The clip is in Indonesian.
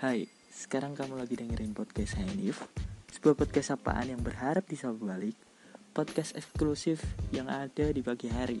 Hai, sekarang kamu lagi dengerin podcast Hanif Sebuah podcast apaan yang berharap disapa balik Podcast eksklusif yang ada di pagi hari.